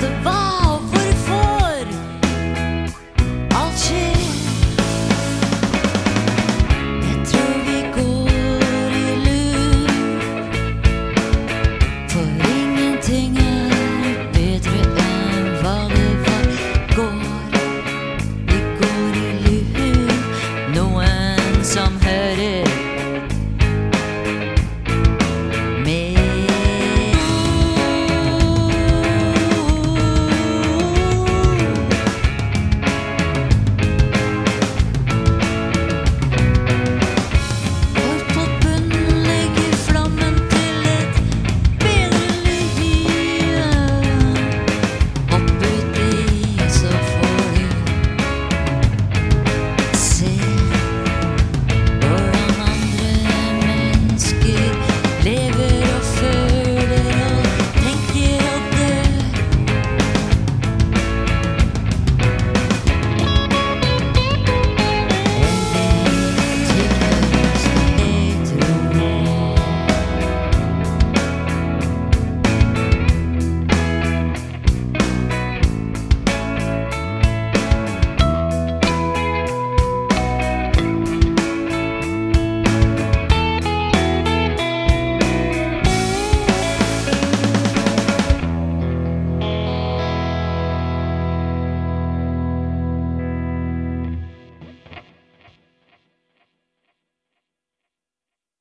både hva og hvorfor. Jeg tror vi går i lur, for ingenting er bedre enn hva det var. Går, vi går i lur, noen som hører.